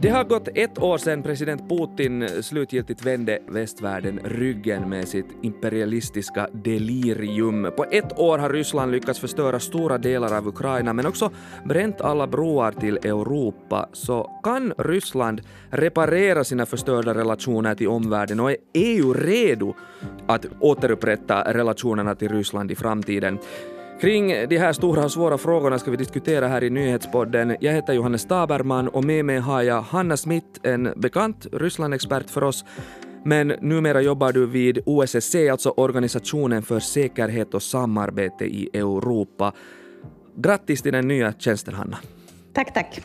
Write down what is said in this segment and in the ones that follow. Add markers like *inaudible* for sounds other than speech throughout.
Det har gått ett år sedan president Putin slutgiltigt vände västvärlden ryggen med sitt imperialistiska delirium. På ett år har Ryssland lyckats förstöra stora delar av Ukraina men också bränt alla broar till Europa. Så kan Ryssland reparera sina förstörda relationer till omvärlden och är EU redo att återupprätta relationerna till Ryssland i framtiden? Kring de här stora och svåra frågorna ska vi diskutera här i nyhetspodden. Jag heter Johannes Taberman och med mig har jag Hanna Smith, en bekant Rysslandexpert för oss. Men numera jobbar du vid OSSE, alltså Organisationen för säkerhet och samarbete i Europa. Grattis till den nya tjänsten, Hanna. Tack, tack.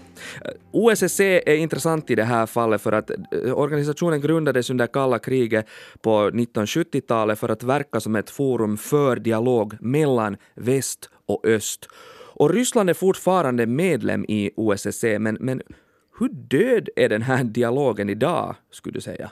OSSE är intressant i det här fallet för att eh, organisationen grundades under kalla kriget på 1970-talet för att verka som ett forum för dialog mellan väst och öst. Och Ryssland är fortfarande medlem i OSSE, men, men hur död är den här dialogen idag, skulle du säga?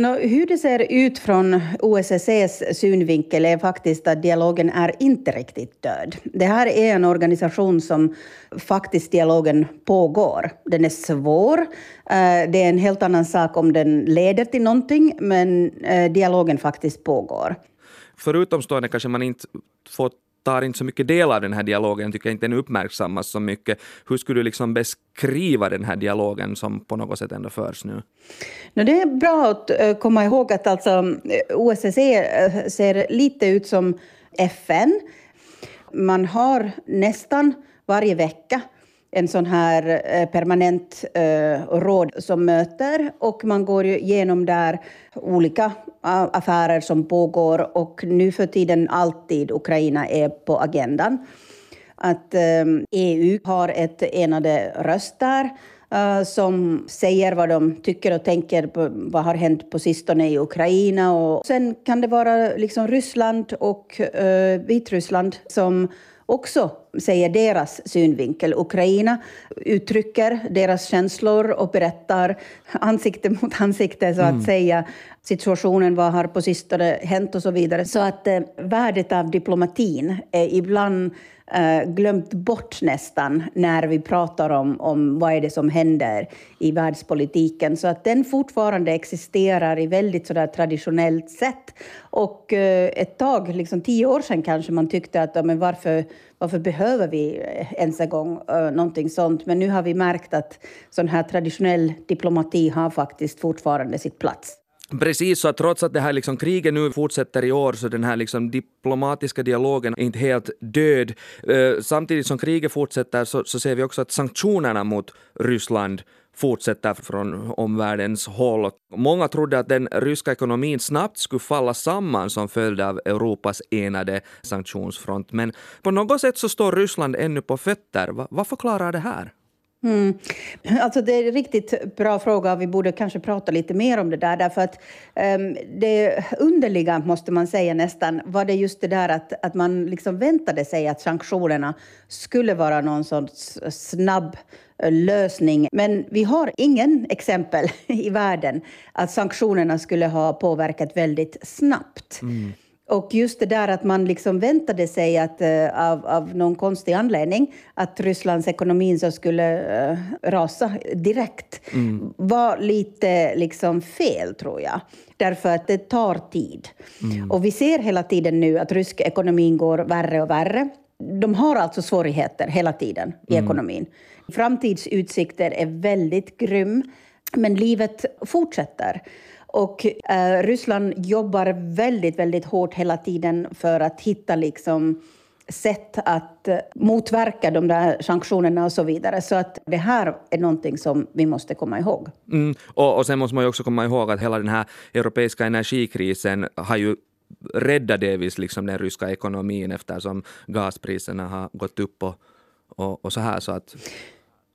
No, hur det ser ut från OSSEs synvinkel är faktiskt att dialogen är inte riktigt död. Det här är en organisation som faktiskt dialogen pågår. Den är svår. Eh, det är en helt annan sak om den leder till någonting, men eh, dialogen faktiskt pågår. För utomstående kanske man inte får tar inte så mycket del av den här dialogen, tycker jag inte den uppmärksammas så mycket. Hur skulle du liksom beskriva den här dialogen som på något sätt ändå förs nu? No, det är bra att eh, komma ihåg att alltså, eh, OSSE eh, ser lite ut som FN. Man har nästan varje vecka en sån här eh, permanent eh, råd som möter och man går igenom där olika affärer som pågår och nu för tiden alltid Ukraina är på agendan. Att EU eh, har ett enade röst där eh, som säger vad de tycker och tänker på vad har hänt på sistone i Ukraina. Och sen kan det vara liksom Ryssland och eh, Vitryssland som också säger deras synvinkel. Ukraina uttrycker deras känslor och berättar ansikte mot ansikte, så att mm. säga, situationen, vad har på sistone hänt och så vidare. Så att eh, värdet av diplomatin är ibland eh, glömt bort nästan när vi pratar om, om vad är det som händer i världspolitiken. Så att den fortfarande existerar i väldigt sådär traditionellt sätt. Och eh, ett tag, liksom tio år sedan kanske, man tyckte att men varför, varför behöver vi eh, ens en gång eh, någonting sånt? Men nu har vi märkt att sån här traditionell diplomati har faktiskt fortfarande sitt plats. Precis, så att trots att det här liksom kriget nu fortsätter i år så den här liksom diplomatiska dialogen är inte helt död. Eh, samtidigt som kriget fortsätter så, så ser vi också att sanktionerna mot Ryssland fortsätter från omvärldens håll. Många trodde att den ryska ekonomin snabbt skulle falla samman som följd av Europas enade sanktionsfront. Men på något sätt så står Ryssland ännu på fötter. vad förklarar det här? Mm. Alltså det är en riktigt bra fråga. Vi borde kanske prata lite mer om det där. Därför att um, det underliga, måste man säga nästan, var det just det där att, att man liksom väntade sig att sanktionerna skulle vara någon sorts snabb eh, lösning. Men vi har ingen exempel *laughs* i världen att sanktionerna skulle ha påverkat väldigt snabbt. Mm. Och just det där att man liksom väntade sig att, uh, av, av någon konstig anledning att Rysslands ekonomi så skulle uh, rasa direkt mm. var lite liksom fel, tror jag. Därför att det tar tid. Mm. Och vi ser hela tiden nu att rysk ekonomin går värre och värre. De har alltså svårigheter hela tiden i mm. ekonomin. Framtidsutsikter är väldigt grym, men livet fortsätter. Och eh, Ryssland jobbar väldigt, väldigt hårt hela tiden för att hitta liksom sätt att eh, motverka de där sanktionerna och så vidare. Så att det här är någonting som vi måste komma ihåg. Mm. Och, och sen måste man ju också komma ihåg att hela den här europeiska energikrisen har ju räddat delvis liksom den ryska ekonomin eftersom gaspriserna har gått upp och, och, och så här. Så att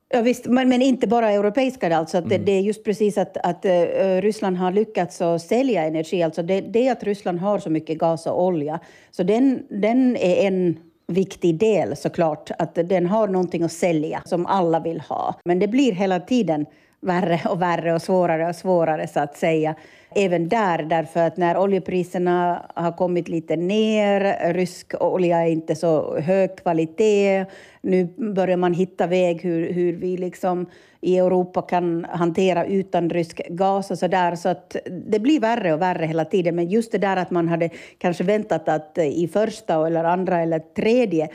Ja, visst, men, men, inte bara europeiska. Alltså att mm. det, är just precis att, att uh, Ryssland har lyckats att sälja energi. Alltså det, det att Ryssland har så mycket gas och olja. Så den, den är en viktig del såklart. Att den har någonting att sälja som alla vill ha. Men det blir hela tiden värre och värre och svårare och svårare så att säga. Även där, därför att när oljepriserna har kommit lite ner, rysk olja är inte så hög kvalitet, nu börjar man hitta väg hur, hur vi liksom i Europa kan hantera utan rysk gas och så där. Så att det blir värre och värre hela tiden. Men just det där att man hade kanske väntat att i första eller andra eller tredje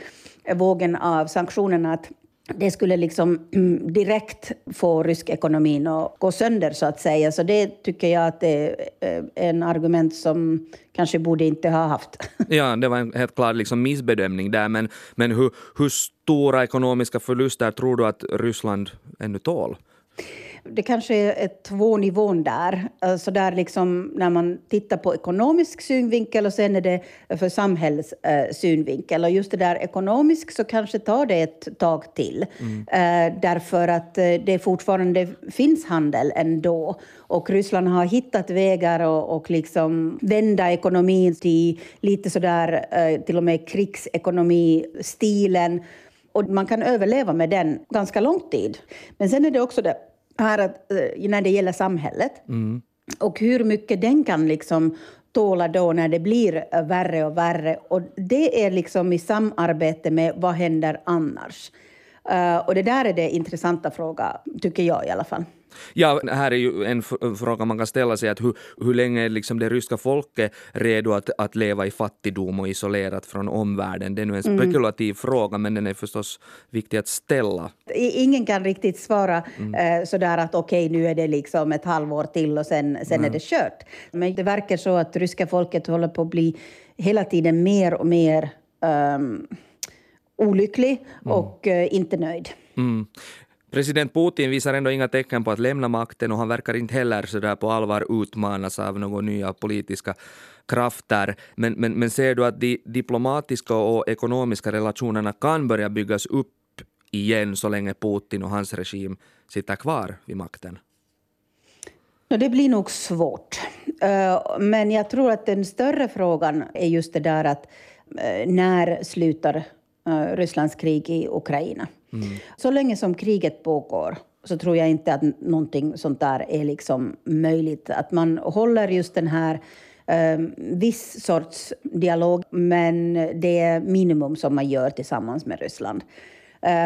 vågen av sanktionerna att det skulle liksom mm, direkt få rysk ekonomin att gå sönder, så att säga. Så det tycker jag att det är en argument som kanske borde inte ha haft. *laughs* Ja, det var en helt klar liksom missbedömning där, men, men hur, hur stora ekonomiska förluster tror du att Ryssland ännu tål? Det kanske är två nivån där. Så där liksom när man tittar på ekonomisk synvinkel och sen är det för samhällssynvinkel. Och just det där ekonomisk så kanske tar det ett tag till. Mm. Därför att det fortfarande finns handel ändå. Och Ryssland har hittat vägar och, och liksom vända ekonomin till lite sådär till och med krigsekonomistilen. Och man kan överleva med den ganska lång tid. Men sen är det också det här att, eh, när det gäller samhället. Mm. Och hur mycket den kan liksom tåla då när det blir värre och värre. Och det är liksom i samarbete med vad händer annars. Uh, och det där är det intressanta fråga, tycker jag i alla fall. Ja, här är ju en fråga man kan ställa sig, att hur, hur länge är liksom det ryska folket redo att, att leva i fattigdom och isolerat från omvärlden? Det är nu en mm. spekulativ mm. fråga, men den är förstås viktig att ställa. Ingen kan riktigt svara mm. eh, sådär att okej, okay, nu är det liksom ett halvår till och sen, sen mm. är det kört. Men det verkar så att ryska folket håller på att bli hela tiden mer och mer um, olycklig mm. och uh, inte nöjd. Mm. President Putin visar ändå inga tecken på att lämna makten och han verkar inte heller så där på allvar utmanas av några nya politiska krafter. Men, men, men ser du att de diplomatiska och ekonomiska relationerna kan börja byggas upp igen så länge Putin och hans regim sitter kvar vid makten? Det blir nog svårt. Eh, men jag tror att den större frågan är just det där att eh, när slutar Rysslands krig i Ukraina? Mm. Så länge som kriget pågår så tror jag inte att någonting sånt där är liksom möjligt. Att man håller just den här um, viss sorts dialog, men det är minimum som man gör tillsammans med Ryssland.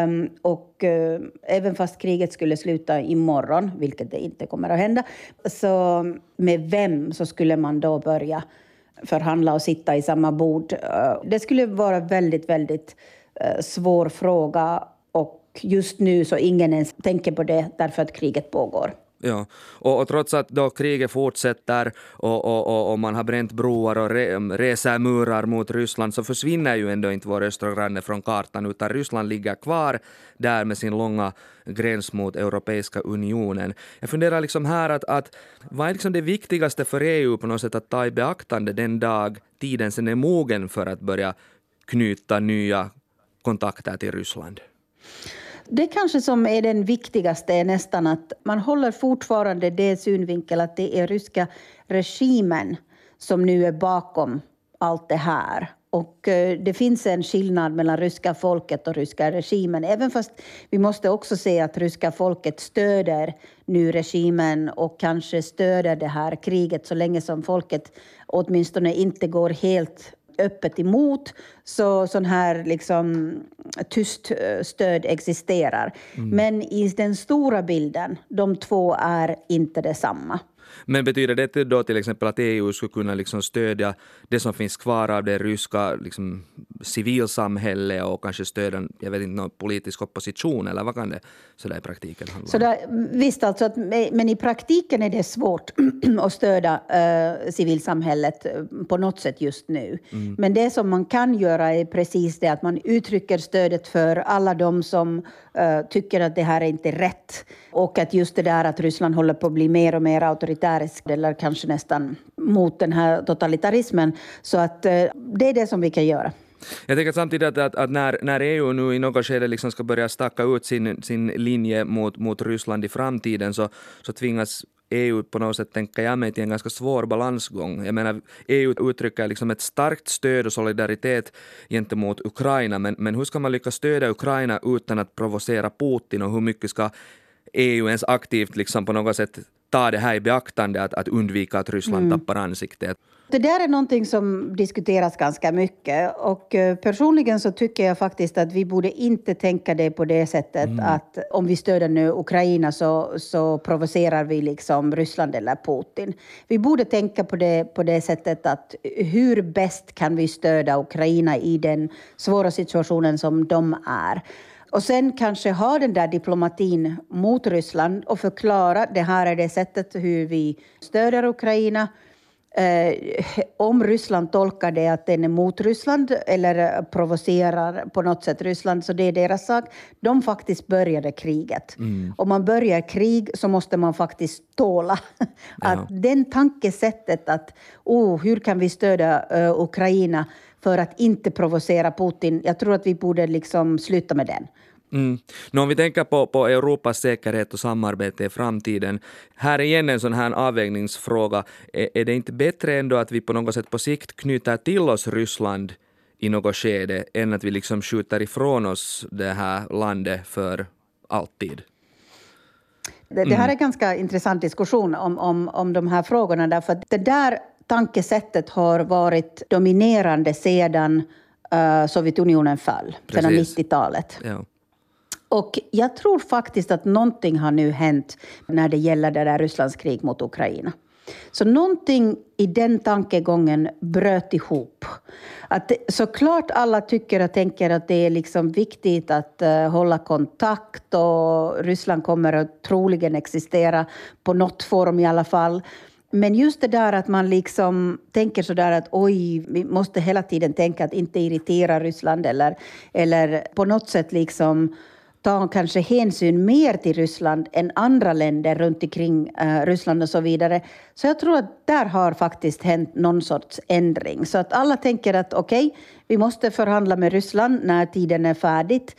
Um, och uh, även fast kriget skulle sluta imorgon, vilket det inte kommer att hända, så med vem så skulle man då börja förhandla och sitta i samma bord? Eh, det skulle vara väldigt, väldigt eh, svår fråga och just nu så ingen ens tänker på det därför att kriget pågår. Ja, och, och, trots att då kriget fortsätter och, och, och, man har bränt broar och re, reser murar mot Ryssland så försvinner ju ändå inte vår östra granne från kartan utan Ryssland ligger kvar där med sin långa gräns mot Europeiska unionen. Jag funderar liksom här att, att vad är liksom det viktigaste för EU på något sätt att ta i beaktande den dag tiden sen är mogen för att börja knyta nya kontakter till Ryssland? Det kanske som är den viktigaste är nästan att man håller fortfarande det synvinkel att det är ryska regimen som nu är bakom allt det här. Och eh, det finns en skillnad mellan ryska folket och ryska regimen. Även fast vi måste också se att ryska folket stöder nu regimen och kanske stöder det här kriget så länge som folket åtminstone inte går helt öppet emot, så sån här liksom tyst eh, stöd existerar. Mm. Men i den stora bilden, de två är inte detsamma. Men betyder det då till exempel att EU skulle kunna liksom stödja det som finns kvar av det ryska liksom, civilsamhället och kanske stödja jag vet inte, någon politisk opposition, eller vad kan det så där i praktiken handla om? Så där, visst, alltså att, men i praktiken är det svårt *clears throat* att stödja äh, civilsamhället eh, på något sätt just nu. Mm. Men det som man kan göra är precis det att man uttrycker stödet för alla de som äh, tycker att det här är inte rätt. Och att just det där att Ryssland håller på att bli mer och mer auktoritärisk eller kanske nästan mot den här totalitarismen. Så att eh, det är det som vi kan göra. Jag tänker samtidigt att, att, att, när, när EU nu i något skede liksom ska börja stacka ut sin, sin linje mot, mot Ryssland i framtiden så, så tvingas EU på något sätt, tänker jag mig, till en ganska svår balansgång. Jag menar, EU uttrycker liksom ett starkt stöd och solidaritet gentemot Ukraina, men, men hur ska man lyckas stödja Ukraina utan att provocera Putin och hur mycket ska EU ens aktivt liksom på något sätt ta det här i beaktande, att, att undvika att Ryssland mm. tappar ansiktet. Det där är någonting som diskuteras ganska mycket och eh, personligen så tycker jag faktiskt att vi borde inte tänka det på det sättet mm. att om vi stöder nu Ukraina så, så provocerar vi liksom Ryssland eller Putin. Vi borde tänka på det på det sättet att hur bäst kan vi stödja Ukraina i den svåra situationen som de är. Och sen kanske ha den där diplomatin mot Ryssland och förklara det här är det sättet hur vi stöder Ukraina Eh, om Ryssland tolkar det att den är mot Ryssland eller provocerar på något sätt Ryssland, så det är deras sak. De faktiskt började kriget. Mm. Om man börjar krig så måste man faktiskt tåla *laughs* att ja. den tankesättet att oh, hur kan vi stödja uh, Ukraina för att inte provocera Putin, jag tror att vi borde liksom sluta med den. Mm. Nu om vi tänker på, på Europas säkerhet och samarbete i framtiden, här är igen en sån här avvägningsfråga. Är, är det inte bättre ändå att vi på något sätt på sikt knyter till oss Ryssland i något skede än att vi liksom skjuter ifrån oss det här landet för alltid? Det, det här är en ganska intressant diskussion om, om, om de här frågorna, därför att det där tankesättet har varit dominerande sedan uh, Sovjetunionen föll, Precis. sedan 90-talet. Ja. Och jag tror faktiskt att någonting har nu hänt när det gäller det där Rysslands krig mot Ukraina. Så någonting i den tankegången bröt ihop. Att det, såklart alla tycker och tänker att det är liksom viktigt att uh, hålla kontakt och Ryssland kommer att troligen existera på något form i alla fall. Men just det där att man liksom tänker så där att oj, vi måste hela tiden tänka att inte irritera Ryssland eller, eller på något sätt liksom ta kanske hänsyn mer till Ryssland än andra länder runt omkring uh, Ryssland och så vidare. Så jag tror att där har faktiskt hänt någon sorts ändring. Så att alla tänker att okej, okay, vi måste förhandla med Ryssland när tiden är färdigt.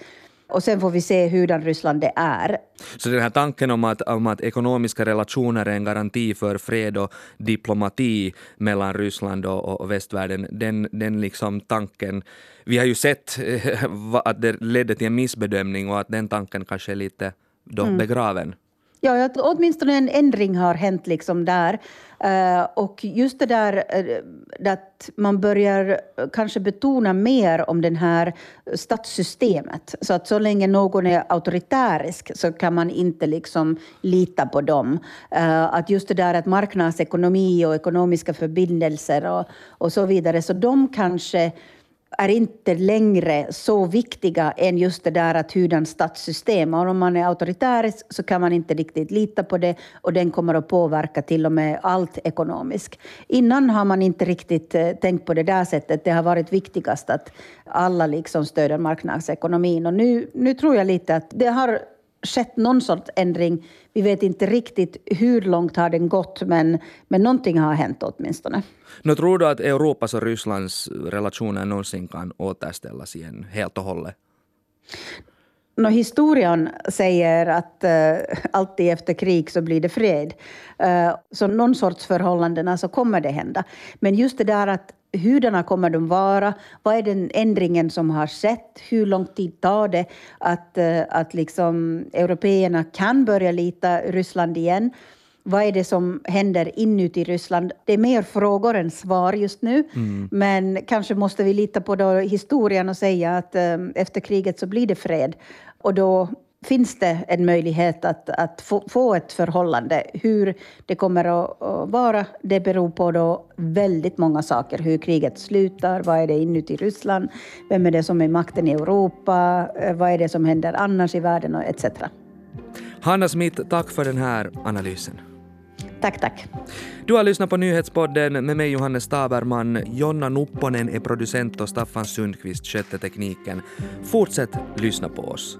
Och sen får vi se hurdan Ryssland det är. Så den här tanken om att, om att ekonomiska relationer är en garanti för fred och diplomati mellan Ryssland och, och västvärlden, den, den liksom tanken, vi har ju sett eh, *laughs* att det ledde till en missbedömning och att den tanken kanske är lite då mm. begraven. Ja, åtminstone en ändring har hänt liksom där. Uh, och just det där uh, att man börjar kanske betona mer om det här statssystemet. Så att så länge någon är auktoritärisk så kan man inte liksom lita på dem. Uh, att just det där att marknadsekonomi och ekonomiska förbindelser och, och så vidare, så de kanske är inte längre så viktiga än just det där att hurdant statssystem. Och om man är auktoritärisk så kan man inte riktigt lita på det och den kommer att påverka till och med allt ekonomiskt. Innan har man inte riktigt eh, tänkt på det där sättet. Det har varit viktigast att alla liksom stöder marknadsekonomin och nu, nu tror jag lite att det har skett någon sorts ändring. Vi vet inte riktigt hur långt har den gått, men, men någonting har hänt åtminstone. Nu tror du att Europas och Rysslands relationer någonsin kan återställas igen helt och hållet? No, historien säger att uh, alltid efter krig så blir det fred. Uh, så någon sorts förhållanden så kommer det hända. Men just det där att hurdana kommer de vara? Vad är den ändringen som har skett? Hur lång tid tar det att, uh, att liksom européerna kan börja lita Ryssland igen? Vad är det som händer inuti Ryssland? Det är mer frågor än svar just nu. Mm. Men kanske måste vi lita på då historien och säga att um, efter kriget så blir det fred. Och då finns det en möjlighet att, att få, få, ett förhållande. Hur det kommer att, vara, det beror på då väldigt många saker. Hur kriget slutar, vad är det inuti Ryssland, vem är det som är makten i Europa, eh, vad är det som händer annars i världen och etc. Hanna Smith, tack för den här analysen. Tack, tack. Du har lyssnat på Nyhetspodden med mig Johannes Taberman. Jonna Nupponen är producent och Staffan Sundqvist skötte tekniken. Fortsätt lyssna på oss.